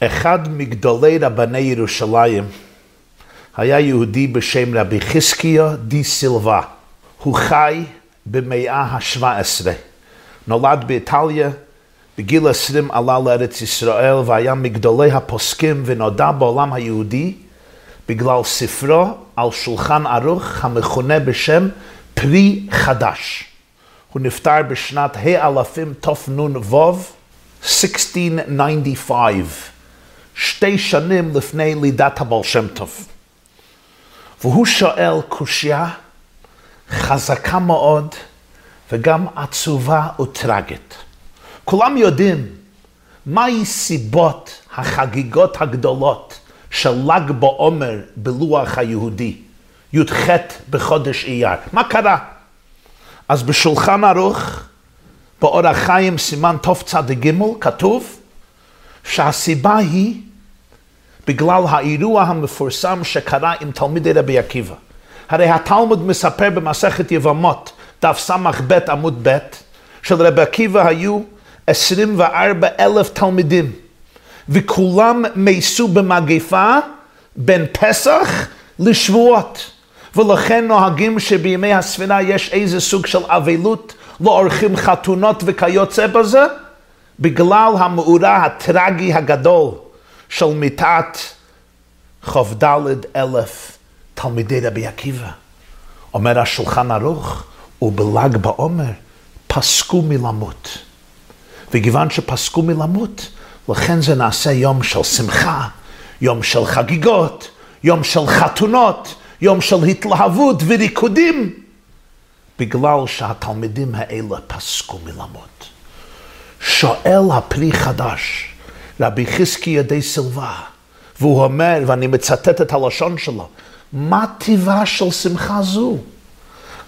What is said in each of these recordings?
אחד מגדולי רבני ירושלים היה יהודי בשם רבי חזקיה די סילבה. הוא חי במאה ה-17. נולד באיטליה, בגיל 20 עלה לארץ ישראל והיה מגדולי הפוסקים ונודע בעולם היהודי בגלל ספרו על שולחן ערוך המכונה בשם פרי חדש. הוא נפטר בשנת האלפים תנ"ו, 1695, שתי שנים לפני לידת הבעל שם טוב. והוא שואל קושייה חזקה מאוד וגם עצובה וטרגית. כולם יודעים מהי סיבות החגיגות הגדולות של ל"ג בעומר בלוח היהודי, י"ח בחודש אייר. מה קרה? אז בשולחן ערוך, באור החיים סימן תצ"ג, כתוב שהסיבה היא בגלל האירוע המפורסם שקרה עם תלמידי רבי עקיבא. הרי התלמוד מספר במסכת יבמות, דף ס"ב עמוד ב', שלרבי עקיבא היו 24 אלף תלמידים, וכולם מתו במגפה בין פסח לשבועות. ולכן נוהגים שבימי הספירה יש איזה סוג של אבלות, לא עורכים חתונות וכיוצא בזה, בגלל המאורע הטרגי הגדול של מיתת כ"ד אלף תלמידי רבי עקיבא. אומר השולחן ערוך, ובל"ג בעומר פסקו מלמות. וכיוון שפסקו מלמות, לכן זה נעשה יום של שמחה, יום של חגיגות, יום של חתונות, יום של התלהבות וריקודים, בגלל שהתלמידים האלה פסקו מלמות. שואל הפרי חדש, רבי חזקי ידי סילבה, והוא אומר, ואני מצטט את הלשון שלו, מה טיבה של שמחה זו?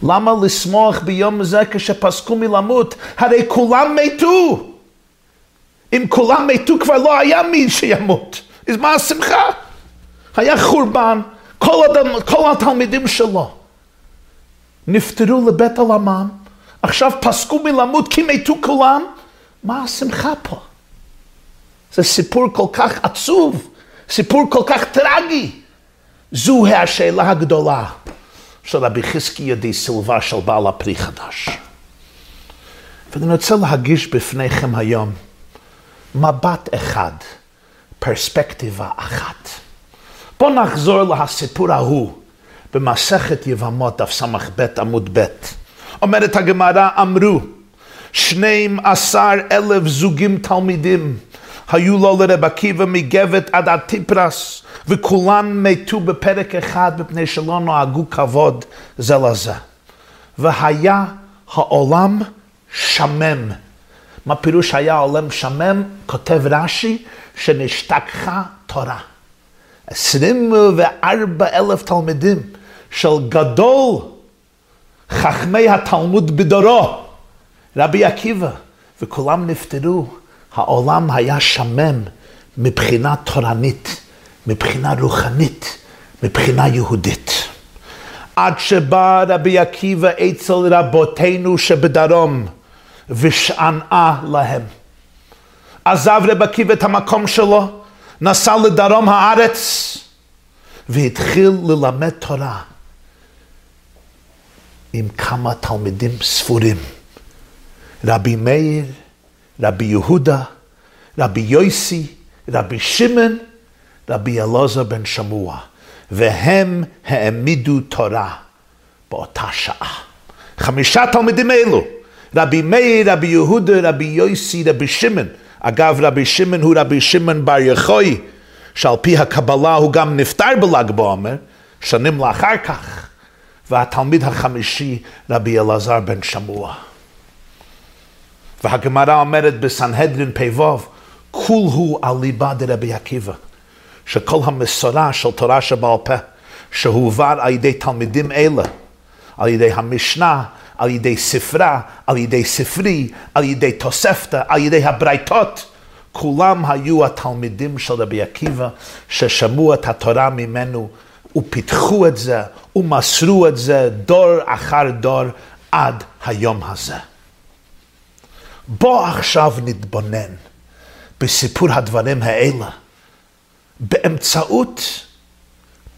למה לשמוח ביום הזה כשפסקו מלמות? הרי כולם מתו. אם כולם מתו כבר לא היה מי שימות. אז מה השמחה? היה חורבן, כל, אדם, כל התלמידים שלו נפטרו לבית עולמם, עכשיו פסקו מלמות כי מתו כולם, מה השמחה פה? זה סיפור כל כך עצוב, סיפור כל כך טרגי. זו השאלה הגדולה של רבי חזקי ידי סילבה של בעל הפרי חדש. ואני רוצה להגיש בפניכם היום מבט אחד, פרספקטיבה אחת. בואו נחזור לסיפור ההוא במסכת יבמות, דף ס"ב עמוד ב'. אומרת הגמרא, אמרו, שנים עשר אלף זוגים תלמידים היו לו לרב עקיבא מגבת עד הטיפרס, וכולם מתו בפרק אחד מפני שלא נהגו כבוד זה לזה. והיה העולם שמם. מה פירוש היה העולם שמם? כותב רש"י, שנשתכחה תורה. 24 אלף תלמידים של גדול חכמי התלמוד בדורו, רבי עקיבא, וכולם נפטרו. העולם היה שמם מבחינה תורנית, מבחינה רוחנית, מבחינה יהודית. עד שבא רבי עקיבא אצל רבותינו שבדרום ושענעה להם. עזב רבי עקיבא את המקום שלו, נסע לדרום הארץ והתחיל ללמד תורה עם כמה תלמידים ספורים. רבי מאיר, רבי יהודה, רבי יויסי, רבי שמעון, רבי אלעזר בן שמוע, והם העמידו תורה באותה שעה. חמישה תלמידים אלו, רבי מאיר, רבי יהודה, רבי יויסי, רבי שמעון, אגב, רבי שמעון הוא רבי שמעון בר יחוי, שעל פי הקבלה הוא גם נפטר בל"ג בעומר, שנים לאחר כך, והתלמיד החמישי, רבי אלעזר בן שמוע. והגמרא אומרת בסנהדרין פ"ו, כול הוא על ליבה דרבי עקיבא, שכל המסורה של תורה שבעל פה, שהועבר על ידי תלמידים אלה, על ידי המשנה, על ידי ספרה, על ידי ספרי, על ידי תוספתא, על ידי הברייתות, כולם היו התלמידים של רבי עקיבא, ששמעו את התורה ממנו, ופיתחו את זה, ומסרו את זה דור אחר דור עד היום הזה. בוא עכשיו נתבונן בסיפור הדברים האלה באמצעות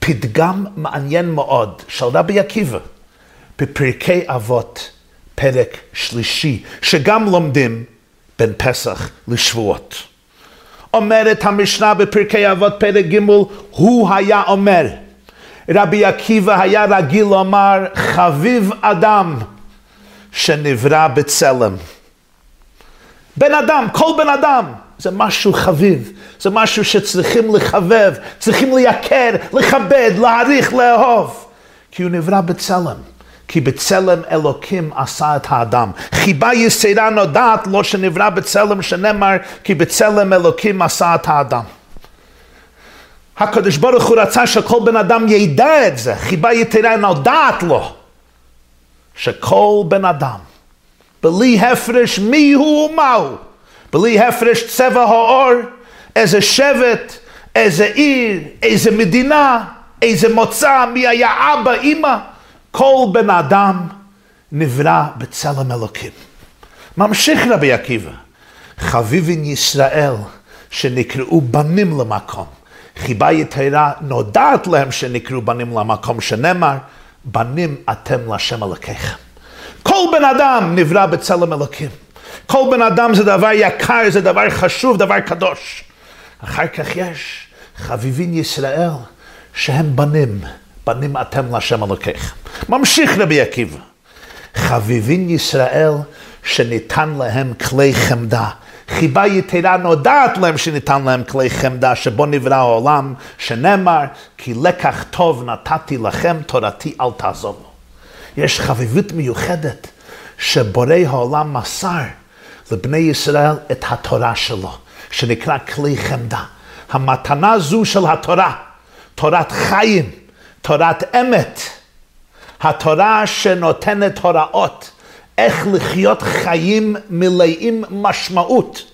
פתגם מעניין מאוד של רבי עקיבא בפרקי אבות, פרק שלישי, שגם לומדים בין פסח לשבועות. אומרת המשנה בפרקי אבות פרק ג', הוא היה אומר, רבי עקיבא היה רגיל לומר, חביב אדם שנברא בצלם. בן אדם, כל בן אדם, זה משהו חביב, זה משהו שצריכים לחבב, צריכים לייקר, לכבד, להעריך, לאהוב, כי הוא נברא בצלם. כי בצלם אלוקים עשה את האדם. חיבה יסירה נודעת לא שנברא בצלם שנאמר כי בצלם אלוקים עשה את האדם. הקדוש ברוך הוא רצה שכל בן אדם ידע את זה, חיבה יתרה נודעת לו, שכל בן אדם, בלי הפרש מי הוא ומהו, בלי הפרש צבע העור, איזה שבט, איזה עיר, איזה מדינה, איזה מוצא, מי היה אבא, אימא, כל בן אדם נברא בצלם אלוקים. ממשיך רבי עקיבא, חביבין ישראל שנקראו בנים למקום. חיבה יתרה נודעת להם שנקראו בנים למקום שנאמר, בנים אתם להשם אלוקיכם. כל בן אדם נברא בצלם אלוקים. כל בן אדם זה דבר יקר, זה דבר חשוב, דבר קדוש. אחר כך יש חביבין ישראל שהם בנים. בנים אתם להשם אלוקיכם. ממשיך רבי עקיבא. חביבין ישראל שניתן להם כלי חמדה. חיבה יתרה נודעת להם שניתן להם כלי חמדה שבו נברא העולם, שנאמר כי לקח טוב נתתי לכם תורתי אל תעזובו. יש חביבות מיוחדת שבורא העולם מסר לבני ישראל את התורה שלו, שנקרא כלי חמדה. המתנה זו של התורה, תורת חיים, תורת אמת, התורה שנותנת הוראות איך לחיות חיים מלאים משמעות,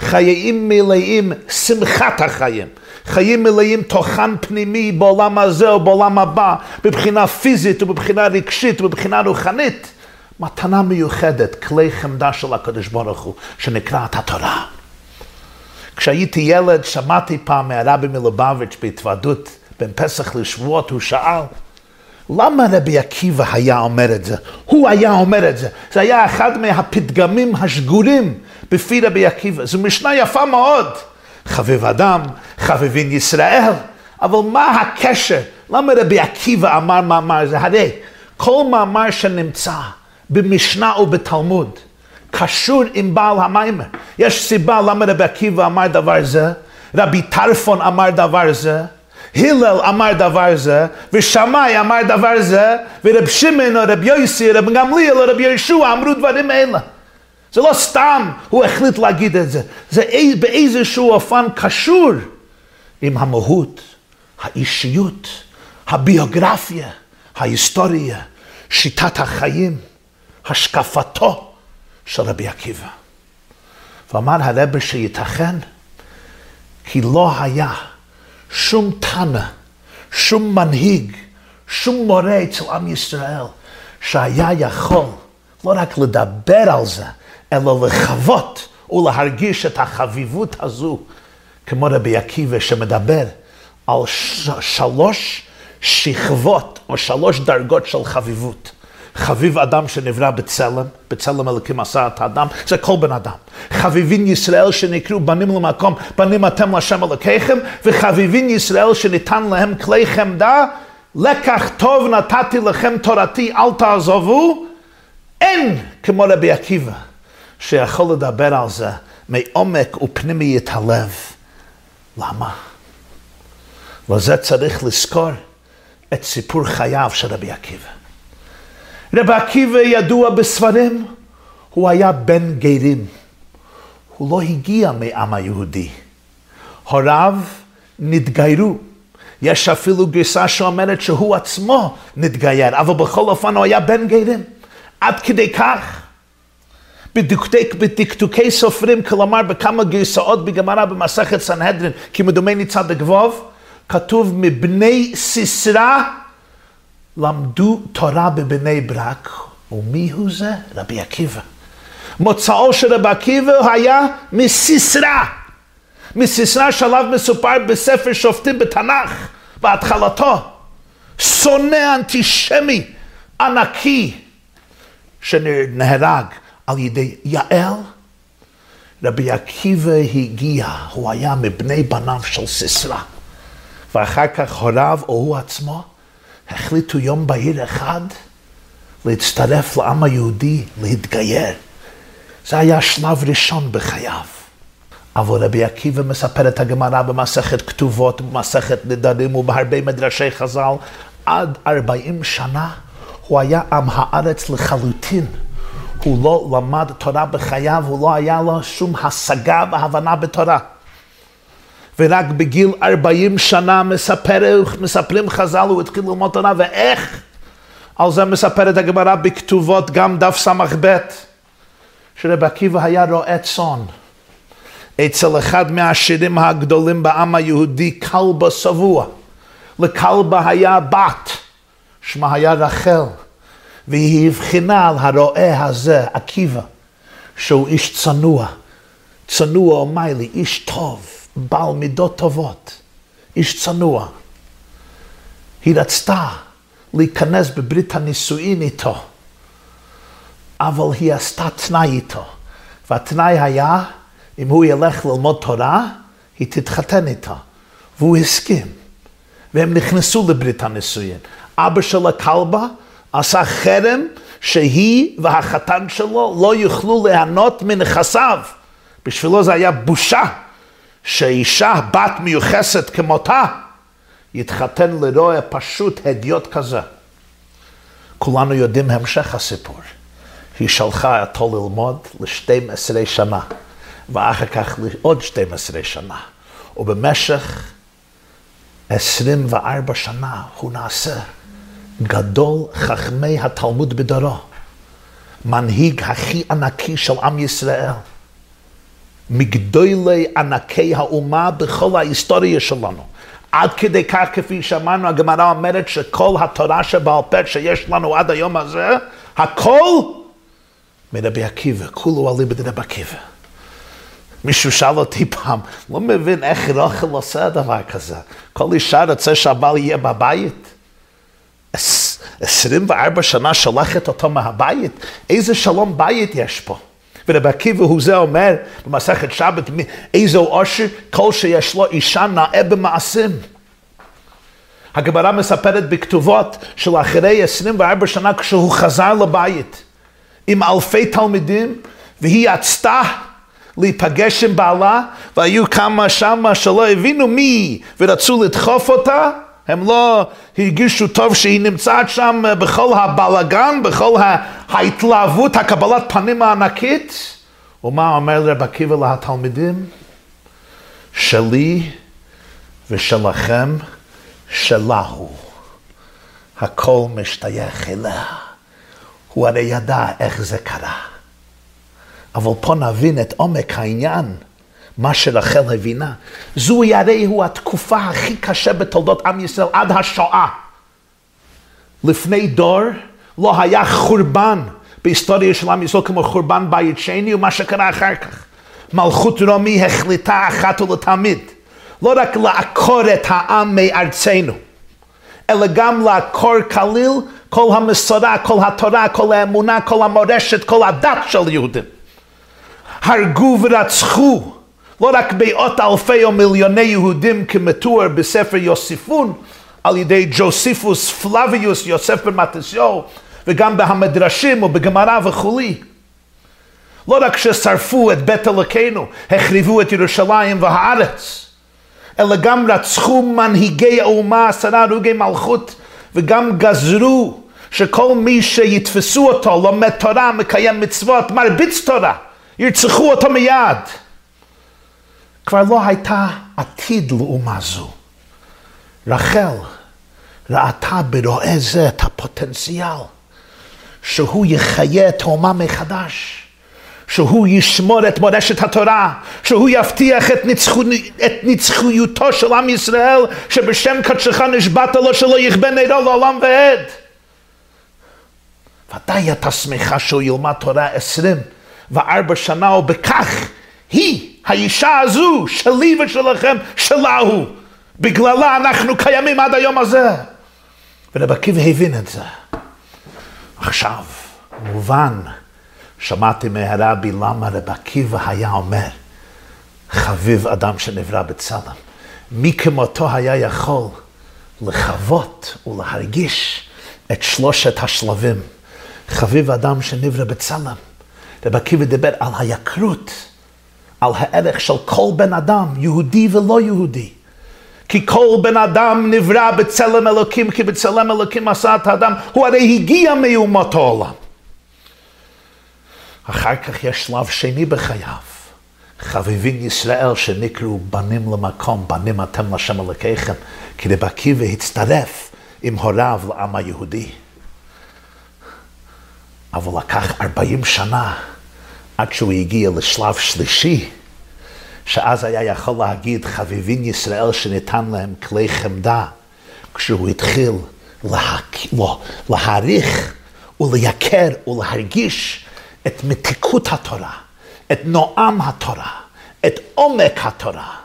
חיים מלאים שמחת החיים, חיים מלאים תוכן פנימי בעולם הזה או בעולם הבא, מבחינה פיזית ובבחינה רגשית ובבחינה רוחנית. מתנה מיוחדת, כלי חמדה של הקדוש ברוך הוא, שנקראת התורה. כשהייתי ילד שמעתי פעם מהרבי מלובביץ' בהתוועדות בין פסח לשבועות, הוא שאל, למה רבי עקיבא היה אומר את זה? הוא היה אומר את זה. זה היה אחד מהפתגמים השגורים בפי רבי עקיבא. זו משנה יפה מאוד. חביב אדם, חביבין ישראל. אבל מה הקשר? למה רבי עקיבא אמר מאמר זה? הרי כל מאמר שנמצא במשנה ובתלמוד קשור עם בעל המיימר. יש סיבה למה רבי עקיבא אמר דבר זה, רבי טרפון אמר דבר זה, הלל אמר דבר זה, ושמאי אמר דבר זה, ורב שמעון או רב יוסי, רב גמליאל או רב יהושע אמרו דברים אלה. זה לא סתם הוא החליט להגיד את זה, זה באיזשהו אופן קשור עם המהות, האישיות, הביוגרפיה, ההיסטוריה, שיטת החיים, השקפתו של רבי עקיבא. ואמר הרב שייתכן כי לא היה שום תנא, שום מנהיג, שום מורה אצל עם ישראל, שהיה יכול לא רק לדבר על זה, אלא לחוות ולהרגיש את החביבות הזו, כמו רבי עקיבא שמדבר על שלוש שכבות או שלוש דרגות של חביבות. חביב אדם שנברא בצלם, בצלם אלוקים עשה את האדם, זה כל בן אדם. חביבין ישראל שנקראו בנים למקום, בנים אתם להשם אלוקיכם, וחביבין ישראל שניתן להם כלי חמדה, לקח טוב נתתי לכם תורתי אל תעזובו, אין כמו רבי עקיבא, שיכול לדבר על זה מעומק ופנימיית הלב. למה? לזה צריך לזכור את סיפור חייו של רבי עקיבא. רבי עקיבא ידוע בספרים, הוא היה בן גרים. הוא לא הגיע מעם היהודי. הוריו נתגיירו. יש אפילו גרסה שאומרת שהוא עצמו נתגייר, אבל בכל אופן הוא היה בן גרים. עד כדי כך, בדקדוקי, סופרים, כלומר בכמה גרסאות בגמרא במסכת סנהדרין, כמדומני צדק ווב, כתוב מבני סיסרא למדו תורה בבני ברק, ומי הוא זה? רבי עקיבא. מוצאו של רבי עקיבא היה מסיסרא, מסיסרא שעליו מסופר בספר שופטים בתנ"ך, בהתחלתו. שונא אנטישמי ענקי שנהרג על ידי יעל. רבי עקיבא הגיע, הוא היה מבני בניו של סיסרא. ואחר כך הוריו או הוא עצמו החליטו יום בהיר אחד להצטרף לעם היהודי, להתגייר. זה היה שלב ראשון בחייו. אבל רבי עקיבא מספר את הגמרא במסכת כתובות, במסכת נדרים ובהרבה מדרשי חז"ל, עד ארבעים שנה הוא היה עם הארץ לחלוטין. הוא לא למד תורה בחייו, הוא לא היה לו שום השגה והבנה בתורה. ורק בגיל 40 שנה מספר, מספרים חז"ל, הוא התחיל ללמוד תורה, ואיך? על זה מספרת הגמרא בכתובות, גם דף ס"ב, שרבי עקיבא היה רועה צאן. אצל אחד מהעשירים הגדולים בעם היהודי, כלבה שבוע. לכלבה היה בת, שמה היה רחל, והיא הבחינה על הרועה הזה, עקיבא, שהוא איש צנוע, צנוע ומיילי, איש טוב, בעל מידות טובות, איש צנוע. היא רצתה להיכנס בברית הנישואין איתו, אבל היא עשתה תנאי איתו, והתנאי היה, אם הוא ילך ללמוד תורה, היא תתחתן איתו, והוא הסכים. והם נכנסו לברית הנישואין. אבא של הכלבה עשה חרם שהיא והחתן שלו לא יוכלו ליהנות מנכסיו. בשבילו זה היה בושה שאישה, בת מיוחסת כמותה, יתחתן לרועה פשוט הדיוט כזה. כולנו יודעים המשך הסיפור. היא שלחה אותו ללמוד ל-12 שנה, ואחר כך לעוד 12 שנה. ובמשך 24 שנה הוא נעשה גדול חכמי התלמוד בדורו, מנהיג הכי ענקי של עם ישראל, מגדולי ענקי האומה בכל ההיסטוריה שלנו. עד כדי כך, כפי שאמרנו, הגמרא אומרת שכל התורה שבעל פה שיש לנו עד היום הזה, הכל מרבי עקיבא, כולו עלי בדרבי עקיבא. מישהו שאל אותי פעם, לא מבין איך רוכל עושה דבר כזה. כל אישה רוצה שהבעל יהיה בבית. 24 שנה שולחת אותו מהבית, איזה שלום בית יש פה. ורבי עקיבא הוא זה אומר במסכת שבת, איזו עושר, כל שיש לו אישה נאה במעשים. הגמרא מספרת בכתובות של אחרי 24 שנה כשהוא חזר לבית עם אלפי תלמידים והיא עצתה להיפגש עם בעלה והיו כמה שמה שלא הבינו מי ורצו לדחוף אותה הם לא הרגישו טוב שהיא נמצאת שם בכל הבלגן, בכל ההתלהבות, הקבלת פנים הענקית. ומה אומר רב עקיבא לתלמידים? שלי ושלכם שלה הוא. הכל משתייך אליה. הוא הרי ידע איך זה קרה. אבל פה נבין את עומק העניין. מה שרחל הבינה. זוהי הרי הוא התקופה הכי קשה בתולדות עם ישראל עד השואה. לפני דור לא היה חורבן בהיסטוריה של עם ישראל כמו חורבן בית שני ומה שקרה אחר כך. מלכות רומי החליטה אחת ולתמיד לא רק לעקור את העם מארצנו, אלא גם לעקור כליל כל המסורה, כל התורה, כל האמונה, כל המורשת, כל הדת של יהודים. הרגו ורצחו לא רק מאות אלפי או מיליוני יהודים כמתואר בספר יוסיפון על ידי ג'וסיפוס פלביוס יוסף בן מתתיהו וגם במדרשים ובגמרא וכולי. לא רק ששרפו את בית אלוקינו, החריבו את ירושלים והארץ, אלא גם רצחו מנהיגי האומה, עשרה הרוגי מלכות, וגם גזרו שכל מי שיתפסו אותו, לומד תורה, מקיים מצוות, מרביץ תורה, ירצחו אותו מיד. כבר לא הייתה עתיד לאומה זו. רחל ראתה ברועה זה את הפוטנציאל שהוא יחיה את האומה מחדש, שהוא ישמור את מורשת התורה, שהוא יבטיח את, ניצחו, את נצחיותו של עם ישראל, שבשם קדשך נשבעת לו שלא יכבה נרו לעולם ועד. ודאי הייתה שמחה שהוא ילמד תורה עשרים וארבע שנה, ובכך היא האישה הזו, שלי ושלכם, שלה הוא. בגללה אנחנו קיימים עד היום הזה. ורב עקיבא הבין את זה. עכשיו, מובן, שמעתי מהרבי למה רב עקיבא היה אומר, חביב אדם שנברא בצלם. מי כמותו היה יכול לחוות ולהרגיש את שלושת השלבים. חביב אדם שנברא בצלם. רב עקיבא דיבר על היקרות, על הערך של כל בן אדם, יהודי ולא יהודי. כי כל בן אדם נברא בצלם אלוקים, כי בצלם אלוקים עשה את האדם, הוא הרי הגיע מאומות העולם. אחר כך יש שלב שני בחייו. חביבין ישראל שנקראו בנים למקום, בנים אתם לשם אלוקיכם, כי רב עקיבא הצטרף עם הוריו לעם היהודי. אבל לקח ארבעים שנה עד שהוא הגיע לשלב שלישי, שאז היה יכול להגיד חביבין ישראל שניתן להם כלי חמדה, כשהוא התחיל להק... לא, להעריך ולייקר ולהרגיש את מתיקות התורה, את נועם התורה, את עומק התורה,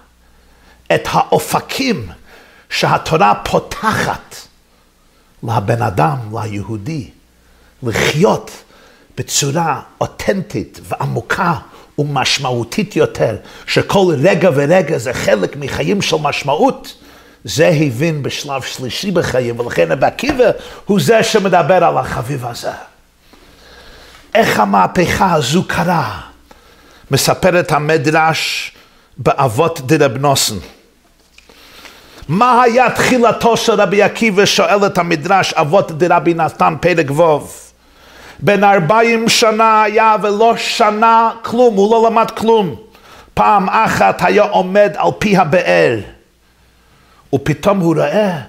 את האופקים שהתורה פותחת לבן אדם, ליהודי, לחיות בצורה אותנטית ועמוקה ומשמעותית יותר, שכל רגע ורגע זה חלק מחיים של משמעות, זה הבין בשלב שלישי בחיים, ולכן רבי עקיבא הוא זה שמדבר על החביב הזה. איך המהפכה הזו קרה? מספר את המדרש באבות דרב נוסן. מה היה תחילתו של רבי עקיבא? שואל את המדרש אבות דרבי נתן פרק ו'. בן ארבעים שנה היה ולא שנה כלום, הוא לא למד כלום. פעם אחת היה עומד על פי הבאר, ופתאום הוא רואה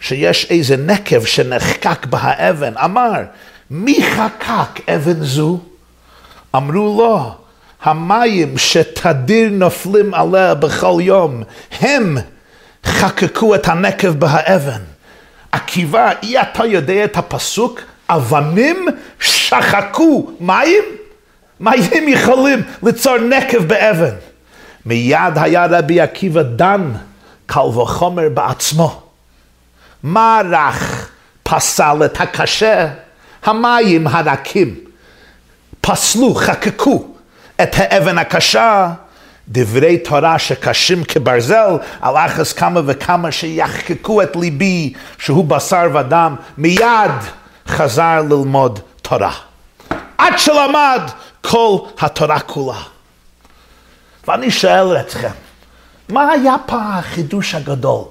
שיש איזה נקב שנחקק באבן. אמר, מי חקק אבן זו? אמרו לו, המים שתדיר נופלים עליה בכל יום, הם חקקו את הנקב באבן. עקיבא, אי אתה יודע את הפסוק? אבנים שחקו מים? מים יכולים ליצור נקב באבן. מיד היה רבי עקיבא דן, קל וחומר בעצמו. מה רך פסל את הקשה? המים הרכים פסלו, חקקו את האבן הקשה, דברי תורה שקשים כברזל, על אחס כמה וכמה שיחקקו את ליבי שהוא בשר ודם, מיד חזר ללמוד תורה. עד שלמד כל התורה כולה. ואני שואל אתכם, מה היה פעם החידוש הגדול?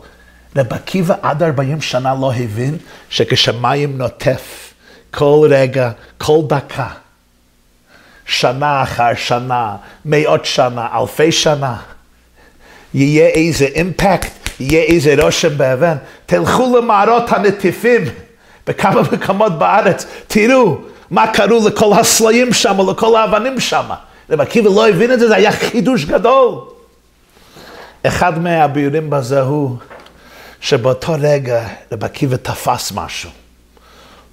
רב עקיבא עד 40 שנה לא הבין שכשמים נוטף כל רגע, כל דקה, שנה אחר שנה, מאות שנה, אלפי שנה, יהיה איזה אימפקט, יהיה איזה רושם באבן. תלכו למערות הנטיפים. בכמה מקומות בארץ, תראו מה קרו לכל הסלעים שם, לכל האבנים שם. רב עקיבא לא הבין את זה, זה היה חידוש גדול. אחד מהביורים בזה הוא שבאותו רגע רב עקיבא תפס משהו.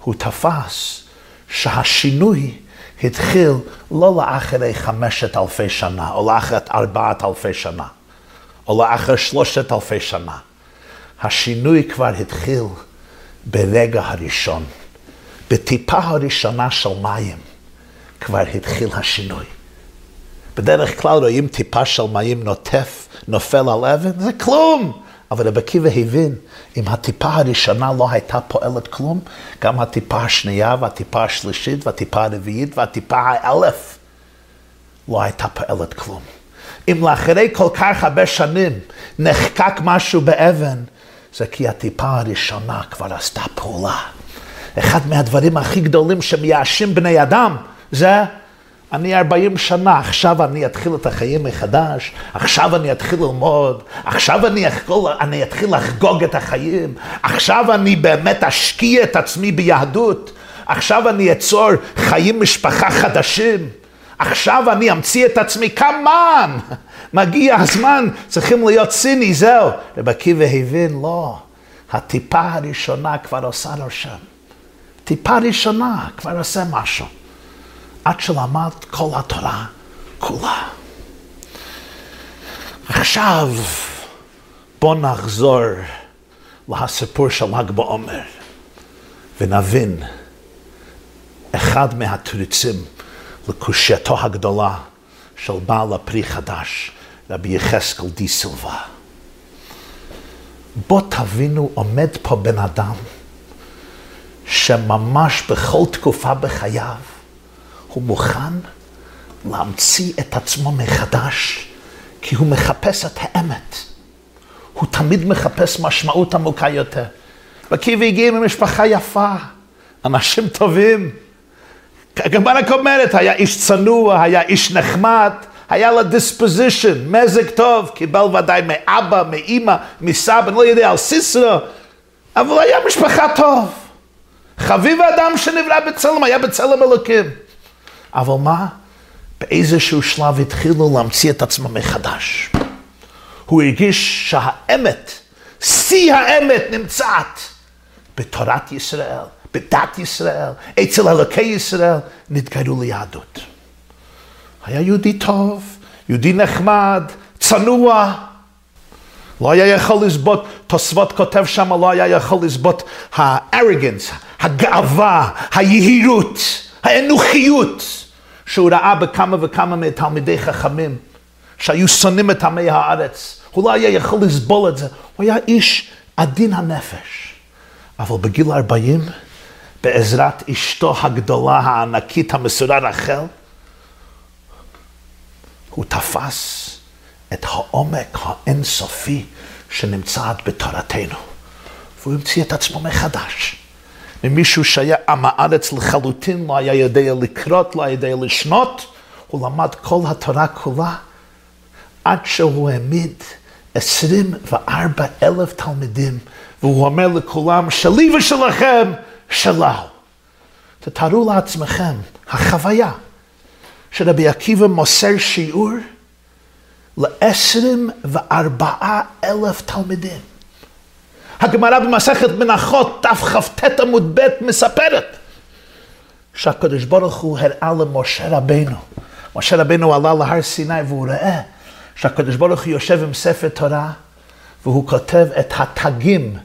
הוא תפס שהשינוי התחיל לא לאחרי חמשת אלפי שנה, או לאחרי ארבעת אלפי שנה, או לאחרי שלושת אלפי שנה. השינוי כבר התחיל ברגע הראשון, בטיפה הראשונה של מים, כבר התחיל השינוי. בדרך כלל רואים טיפה של מים נוטף, נופל על אבן, זה כלום. אבל רבי עקיבא הבין, אם הטיפה הראשונה לא הייתה פועלת כלום, גם הטיפה השנייה והטיפה השלישית והטיפה הרביעית והטיפה האלף לא הייתה פועלת כלום. אם לאחרי כל כך הרבה שנים נחקק משהו באבן, זה כי הטיפה הראשונה כבר עשתה פעולה. אחד מהדברים הכי גדולים שמייאשים בני אדם זה אני 40 שנה, עכשיו אני אתחיל את החיים מחדש, עכשיו אני אתחיל ללמוד, עכשיו אני, אתחיל, אני אתחיל לחגוג את החיים, עכשיו אני באמת אשקיע את עצמי ביהדות, עכשיו אני אצור חיים משפחה חדשים, עכשיו אני אמציא את עצמי, כמובן, מגיע הזמן, צריכים להיות ציני, זהו. רב עקיבא הבין, לא, הטיפה הראשונה כבר עושה רושם. טיפה ראשונה כבר עושה משהו. עד שלמד כל התורה כולה. עכשיו בוא נחזור לסיפור של ל"ג בעומר ונבין אחד מהתריצים לקושייתו הגדולה של בעל הפרי חדש, רבי יחזקאל די סילבה. בוא תבינו, עומד פה בן אדם שממש בכל תקופה בחייו הוא מוכן להמציא את עצמו מחדש, כי הוא מחפש את האמת. הוא תמיד מחפש משמעות עמוקה יותר. וקיבי הגיע ממשפחה יפה, אנשים טובים. הגמרא אומרת, היה איש צנוע, היה איש נחמד, היה לה דיספוזישן, מזג טוב, קיבל ודאי מאבא, מאימא, מסבא, אני לא יודע, על סיסרו, אבל היה משפחה טוב. חביב האדם שנברא בצלם, היה בצלם אלוקים. אבל מה? באיזשהו שלב התחילו להמציא את עצמם מחדש. הוא הרגיש שהאמת, שיא האמת נמצאת בתורת ישראל, בדת ישראל, אצל אלוקי ישראל, נתגלו ליהדות. היה יהודי טוב, יהודי נחמד, צנוע. לא היה יכול לסבוט, תוספות כותב שם, לא היה יכול לסבוט הארגנס, הגאווה, היהירות, האנוכיות, שהוא ראה בכמה וכמה מתלמידי חכמים, שהיו שונאים את עמי הארץ. הוא לא היה יכול לסבול את זה, הוא היה איש עדין הנפש. אבל בגיל 40, בעזרת אשתו הגדולה, הענקית, המסורה רחל, הוא תפס את העומק האינסופי שנמצא בתורתנו. והוא המציא את עצמו מחדש. ממישהו שהיה עם הארץ לחלוטין, לא היה יודע לקרות, לא היה יודע לשנות, הוא למד כל התורה כולה, עד שהוא העמיד 24 אלף תלמידים, והוא אומר לכולם, שלי ושלכם, שלו. תתארו לעצמכם, החוויה שרבי עקיבא מוסר שיעור ל-24 אלף תלמידים. הגמרא במסכת מנחות תכ"ט עמוד ב' מספרת שהקדוש ברוך הוא הראה למשה רבנו. משה רבנו עלה להר סיני והוא ראה שהקדוש ברוך הוא יושב עם ספר תורה והוא כותב את התגים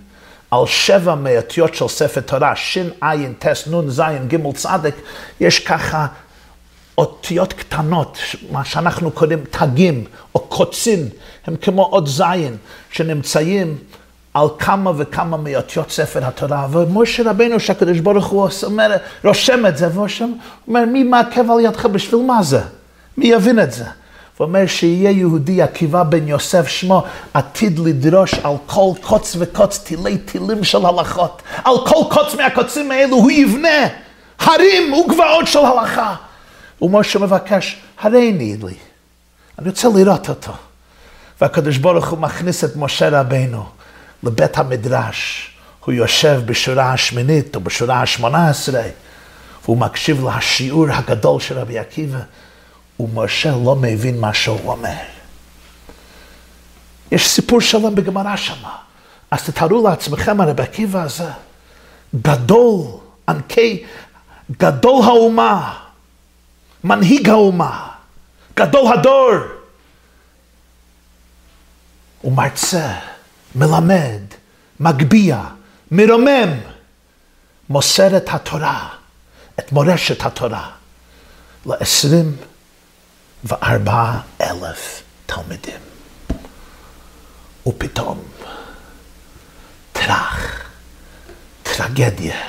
על שבע מאותיות של ספר תורה, שין, עין, טס, נון, זין, גימל, צדק, יש ככה אותיות קטנות, מה שאנחנו קוראים תגים או קוצים, הם כמו עוד זין, שנמצאים על כמה וכמה מאותיות ספר התורה. ומשה רבנו, שהקדוש ברוך הוא אומר, רושם את זה, והוא אומר, מי מעכב על ידך בשביל מה זה? מי יבין את זה? הוא אומר שיהיה יהודי עקיבא בן יוסף שמו עתיד לדרוש על כל קוץ וקוץ תילי תילים של הלכות. על כל קוץ מהקוצים האלו הוא יבנה הרים וגבעות של הלכה. ומשה מבקש, הריני לי, אני רוצה לראות אותו. והקדוש ברוך הוא מכניס את משה רבנו לבית המדרש. הוא יושב בשורה השמינית או בשורה השמונה עשרה, והוא מקשיב לשיעור הגדול של רבי עקיבא. ומשה לא מבין מה שהוא אומר. יש סיפור שלם בגמרא שמה. אז תתארו לעצמכם, הרב עקיבא הזה, גדול, ענקי, גדול האומה, מנהיג האומה, גדול הדור. הוא מרצה, מלמד, מגביה, מרומם, מוסר את התורה, את מורשת התורה, לעשרים וארבע אלף תלמידים. ופתאום, טראח, טרגדיה,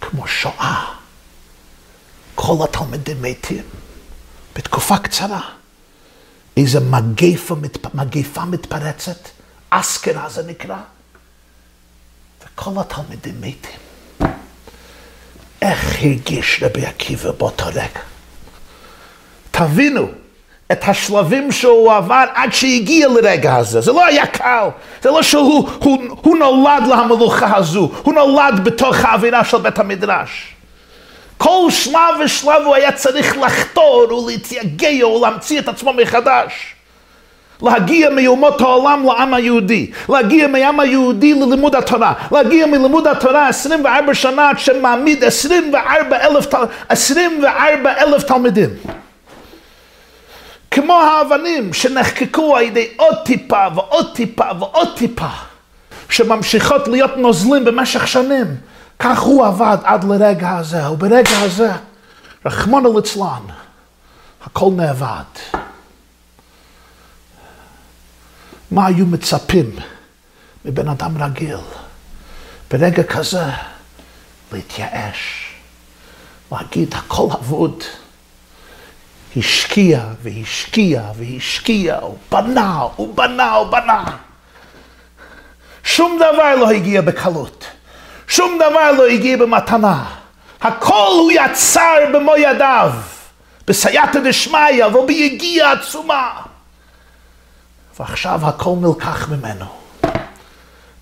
כמו שואה. כל התלמידים מתים בתקופה קצרה. איזה מגפה, מגפה מתפרצת, אסקרה זה נקרא, וכל התלמידים מתים. איך הרגיש רבי עקיבא באותו רגע? תבינו את השלבים שהוא עבר עד שהגיע לרגע הזה. זה לא היה קל, זה לא שהוא הוא, הוא נולד למלוכה הזו, הוא נולד בתוך האווירה של בית המדרש. כל שלב ושלב הוא היה צריך לחתור ולהתייגע ולהמציא את עצמו מחדש. להגיע מאומות העולם לעם היהודי, להגיע מהעם היהודי ללימוד התורה, להגיע מלימוד התורה 24 שנה עד שמעמיד 24 אלף, 24 אלף תלמידים. כמו האבנים שנחקקו על ידי עוד טיפה ועוד טיפה ועוד טיפה, שממשיכות להיות נוזלים במשך שנים. כך הוא עבד עד לרגע הזה, וברגע הזה, רחמנא ליצלן, הכל נאבד. מה היו מצפים מבן אדם רגיל? ברגע כזה, להתייאש, להגיד הכל אבוד. השקיע והשקיע והשקיע, הוא בנה, הוא בנה, הוא בנה. שום דבר לא הגיע בקלות. שום דבר לא הגיע במתנה. הכל הוא יצר במו ידיו, בסייעתא דשמיא וביגיעה עצומה. ועכשיו הכל נלקח ממנו.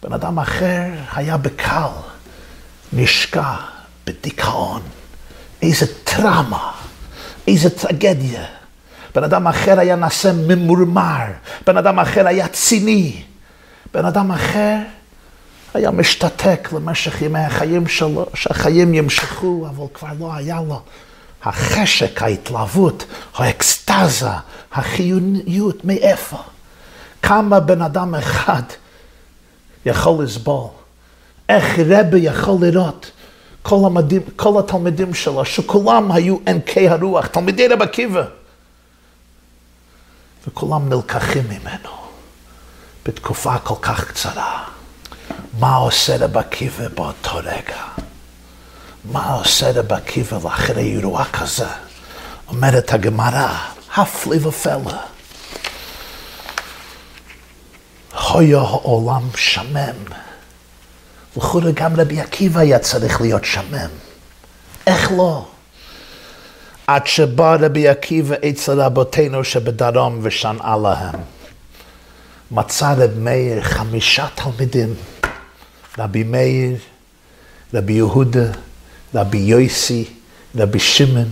בן אדם אחר היה בקל, נשקע בדיכאון. איזה טראומה, איזה טרגדיה. בן אדם אחר היה נעשה ממורמר, בן אדם אחר היה ציני, בן אדם אחר היה משתתק למשך ימי החיים שלו, שהחיים ימשכו, אבל כבר לא היה לו החשק, ההתלהבות, האקסטזה, החיוניות, מאיפה? כמה בן אדם אחד יכול לסבול? איך רבי יכול לראות כל, המדים, כל התלמידים שלו, שכולם היו ענקי הרוח, תלמידי רב עקיבא, וכולם נלקחים ממנו בתקופה כל כך קצרה. מה עושה רב עקיבא באותו רגע? מה עושה רב עקיבא לאחרי אירוע כזה? אומרת הגמרא, הפלא ופלא. היה העולם שמם. לכאורה גם רבי עקיבא היה צריך להיות שמם. איך לא? עד שבא רבי עקיבא אצל רבותינו שבדרום ושנאה להם. מצא רב מאיר חמישה תלמידים, רבי מאיר, רבי יהודה, רבי יויסי, רבי שמעון,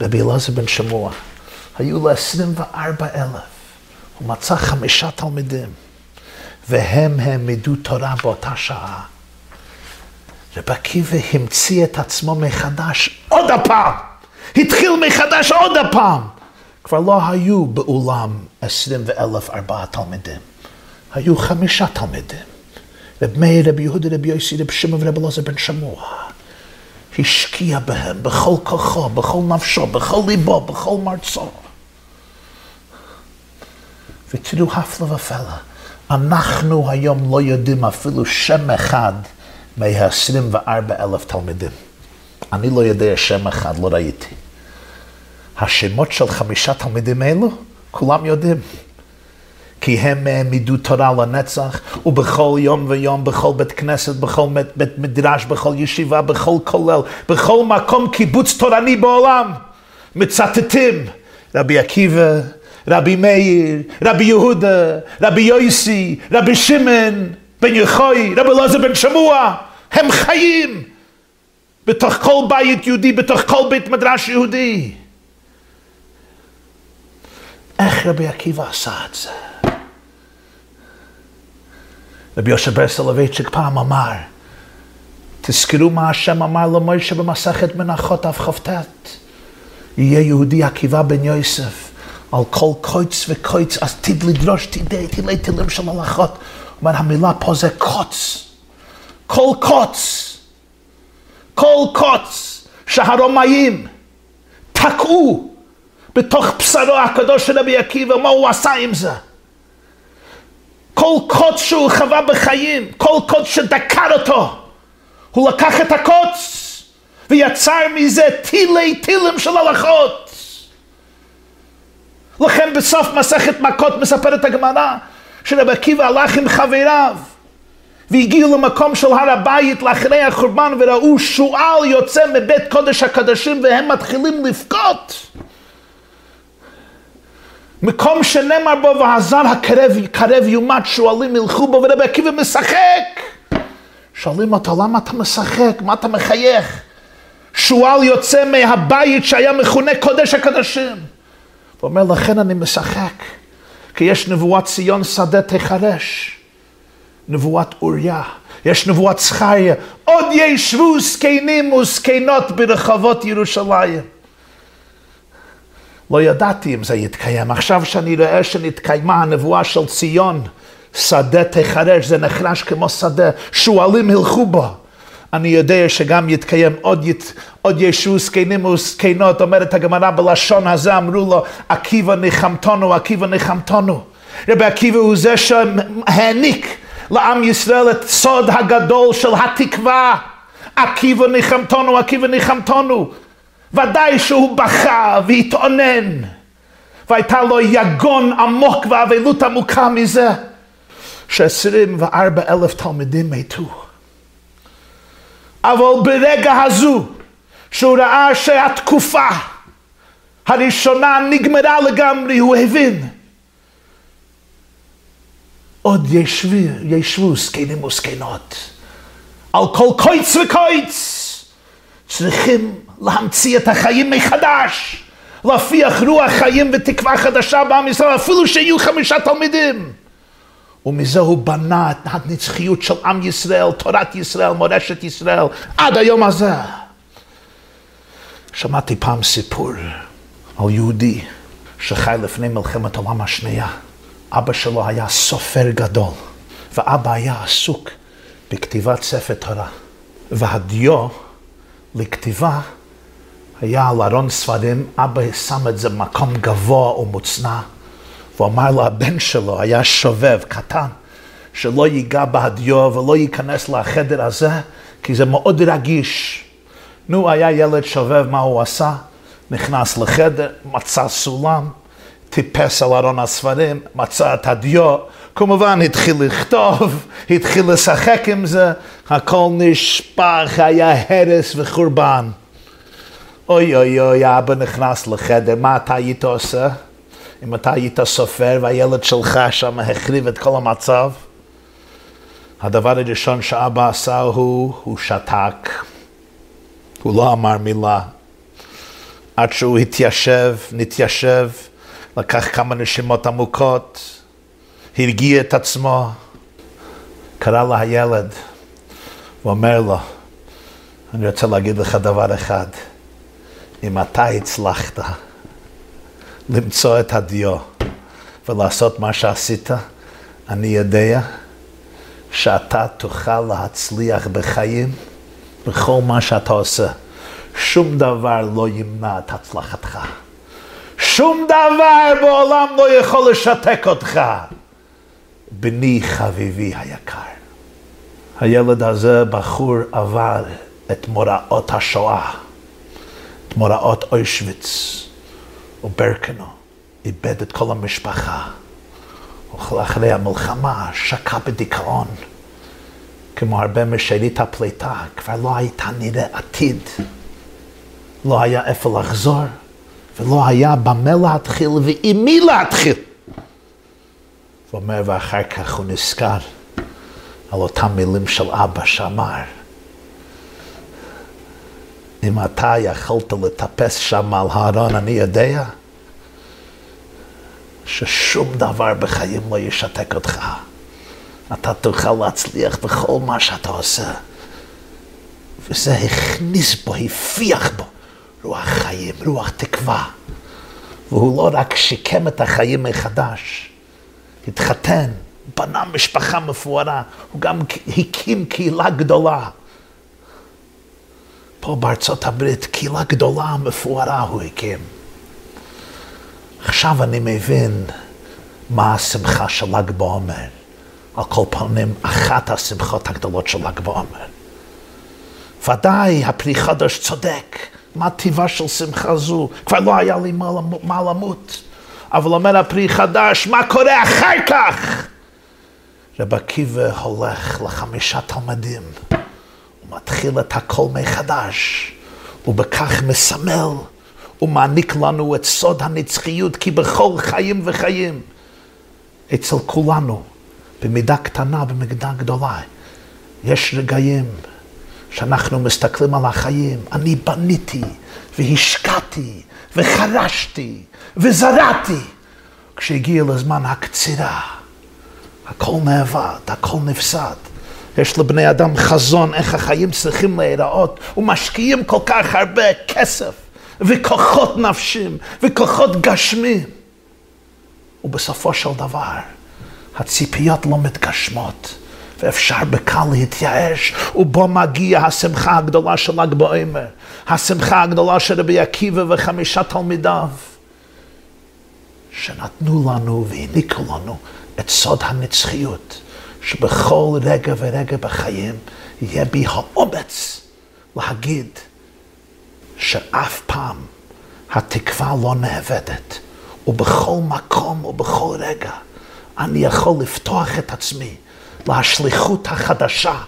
רבי אלעזר בן שמוע. היו עשרים וארבע אלף. הוא מצא חמישה תלמידים, והם העמידו תורה באותה שעה. רב עקיבא המציא את עצמו מחדש עוד הפעם. התחיל מחדש עוד הפעם. כבר לא היו באולם עשרים ואלף ארבעה תלמידים. היו חמישה תלמידים. רב מאיר, רב יהודה, רב יוסי, רב שמעון ורב אלעזר בן שמוע. השקיע בהם בכל כוחו, בכל נפשו, בכל ליבו, בכל מרצו. ותראו הפלא ופלא, אנחנו היום לא יודעים אפילו שם אחד מה-24 אלף תלמידים. אני לא יודע שם אחד, לא ראיתי. השמות של חמישה תלמידים אלו, כולם יודעים. כי הם העמידו תורה לנצח, ובכל יום ויום, בכל בית כנסת, בכל בית, בית מדרש, בכל ישיבה, בכל כולל, בכל מקום קיבוץ תורני בעולם, מצטטים רבי עקיבא, רבי מאיר, רבי יהודה, רבי יויסי, רבי שמעון, בן יחוי, רבי אלעזר בן שמוע, הם חיים בתוך כל בית יהודי, בתוך כל בית מדרש יהודי. איך רבי עקיבא עשה את זה? רבי יושב בר סולובייצ'יק פעם אמר, תזכרו מה השם אמר למוישה במסכת מנחות אף כ"ט. יהיה יהודי עקיבא בן יוסף, על כל קויץ וקויץ, אז תד לדרוש תדי, תלי תילים של הלכות. אומר, המילה פה זה קוץ. כל קוץ. כל קוץ שהרומאים תקעו בתוך בשרו הקדוש של רבי עקיבא, מה הוא עשה עם זה? כל קוץ שהוא חווה בחיים, כל קוץ שדקר אותו, הוא לקח את הקוץ ויצר מזה טילי טילים של הלכות. לכן בסוף מסכת מכות מספרת הגמרא שרבי עקיבא הלך עם חבריו והגיעו למקום של הר הבית לאחרי החורבן וראו שועל יוצא מבית קודש הקדשים והם מתחילים לבכות. מקום שנאמר בו והזר הקרב, קרב יומת שועלים ילכו בו ורבי עקיבא משחק. שואלים אותו למה אתה משחק? מה אתה מחייך? שועל יוצא מהבית שהיה מכונה קודש הקדשים. הוא אומר לכן אני משחק כי יש נבואת ציון שדה תחרש. נבואת אוריה, יש נבואת זכריה, עוד ישבו זקנים וזקנות ברחובות ירושלים. לא ידעתי אם זה יתקיים. עכשיו שאני רואה שנתקיימה הנבואה של ציון, שדה תחרש, זה נחרש כמו שדה, שועלים הלכו בו. אני יודע שגם יתקיים עוד, ית, עוד ישו זקנים וזקנות, אומרת הגמרא בלשון הזה, אמרו לו, עקיבא ניחמתנו, עקיבא ניחמתנו. רבי עקיבא הוא זה שהעניק לעם ישראל את סוד הגדול של התקווה. עקיבא ניחמתנו, עקיבא ניחמתנו. ודאי שהוא בכה והתאונן, והייתה לו יגון עמוק ואבלות עמוקה מזה, שעשרים וארבע אלף תלמידים מתו. אבל ברגע הזו, שהוא ראה שהתקופה הראשונה נגמרה לגמרי, הוא הבין. עוד ישבו, ישבו זקנים וזקנות, על כל קויץ וקויץ, צריכים להמציא את החיים מחדש, להפיח רוח חיים ותקווה חדשה בעם ישראל, אפילו שיהיו חמישה תלמידים. ומזה הוא בנה את הנצחיות של עם ישראל, תורת ישראל, מורשת ישראל, עד היום הזה. שמעתי פעם סיפור על יהודי שחי לפני מלחמת העולם השנייה. אבא שלו היה סופר גדול, ואבא היה עסוק בכתיבת ספר תורה. והדיו לכתיבה היה על ארון ספרים, אבא שם את זה במקום גבוה ומוצנע. והוא אמר לו, הבן שלו היה שובב, קטן, שלא ייגע בהדיו ולא ייכנס לחדר הזה, כי זה מאוד רגיש. נו, היה ילד שובב, מה הוא עשה? נכנס לחדר, מצא סולם, טיפס על ארון הספרים, מצא את הדיו, כמובן התחיל לכתוב, התחיל לשחק עם זה, הכל נשפך, היה הרס וחורבן. אוי אוי אוי, אבא נכנס לחדר, מה אתה היית עושה? אם אתה היית סופר והילד שלך שם החריב את כל המצב, הדבר הראשון שאבא עשה הוא, הוא שתק. הוא לא אמר מילה. עד שהוא התיישב, נתיישב, לקח כמה נשימות עמוקות, הרגיע את עצמו, קרא לה הילד, ואומר לו, אני רוצה להגיד לך דבר אחד, אם אתה הצלחת למצוא את הדיו ולעשות מה שעשית, אני יודע שאתה תוכל להצליח בחיים בכל מה שאתה עושה. שום דבר לא ימנע את הצלחתך. שום דבר בעולם לא יכול לשתק אותך. בני חביבי היקר. הילד הזה, בחור, עבר את מוראות השואה, את מוראות אוישוויץ וברקנו, איבד את כל המשפחה. אחרי המלחמה שקע בדיכאון. כמו הרבה משארית הפליטה, כבר לא הייתה נראה עתיד. לא היה איפה לחזור, ולא היה במה להתחיל ועם מי להתחיל. ואומר, ואחר כך הוא נזכר על אותם מילים של אבא שאמר, אם אתה יכולת לטפס שם על הארון, אני יודע ששום דבר בחיים לא ישתק אותך. אתה תוכל להצליח בכל מה שאתה עושה. וזה הכניס בו, הפיח בו רוח חיים, רוח תקווה. והוא לא רק שיקם את החיים מחדש, התחתן, בנה משפחה מפוארה, הוא גם הקים קהילה גדולה. פה בארצות הברית, קהילה גדולה, מפוארה הוא הקים. עכשיו אני מבין מה השמחה של ל"ג בעומר. על כל פנים, אחת השמחות הגדולות של ל"ג בעומר. ודאי, הפרי חדש צודק. מה טיבה של שמחה זו? כבר לא היה לי מה למות. אבל אומר הפרי חדש, מה קורה אחר כך? רב עקיבא הולך לחמישה תלמידים, הוא מתחיל את הכל מחדש, ובכך מסמל ומעניק לנו את סוד הנצחיות, כי בכל חיים וחיים, אצל כולנו, במידה קטנה, במידה גדולה, יש רגעים שאנחנו מסתכלים על החיים, אני בניתי והשקעתי וחרשתי וזרעתי. כשהגיע לזמן הקצירה, הכל נאבד, הכל נפסד. יש לבני אדם חזון איך החיים צריכים להיראות, ומשקיעים כל כך הרבה כסף וכוחות נפשים, וכוחות גשמים. ובסופו של דבר, הציפיות לא מתגשמות, ואפשר בקל להתייאש, ובו מגיע השמחה הגדולה של ל"ג בעומר, השמחה הגדולה של רבי עקיבא וחמישה תלמידיו, שנתנו לנו והעניקו לנו את סוד הנצחיות, שבכל רגע ורגע בחיים יהיה בי האומץ להגיד שאף פעם התקווה לא נאבדת, ובכל מקום ובכל רגע אני יכול לפתוח את עצמי לשליחות החדשה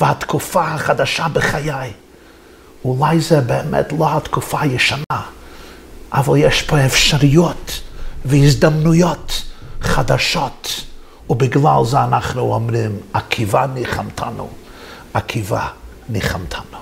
והתקופה החדשה בחיי. אולי זה באמת לא התקופה הישנה, אבל יש פה אפשרויות והזדמנויות חדשות, ובגלל זה אנחנו אומרים, עקיבא ניחמתנו, עקיבא ניחמתנו.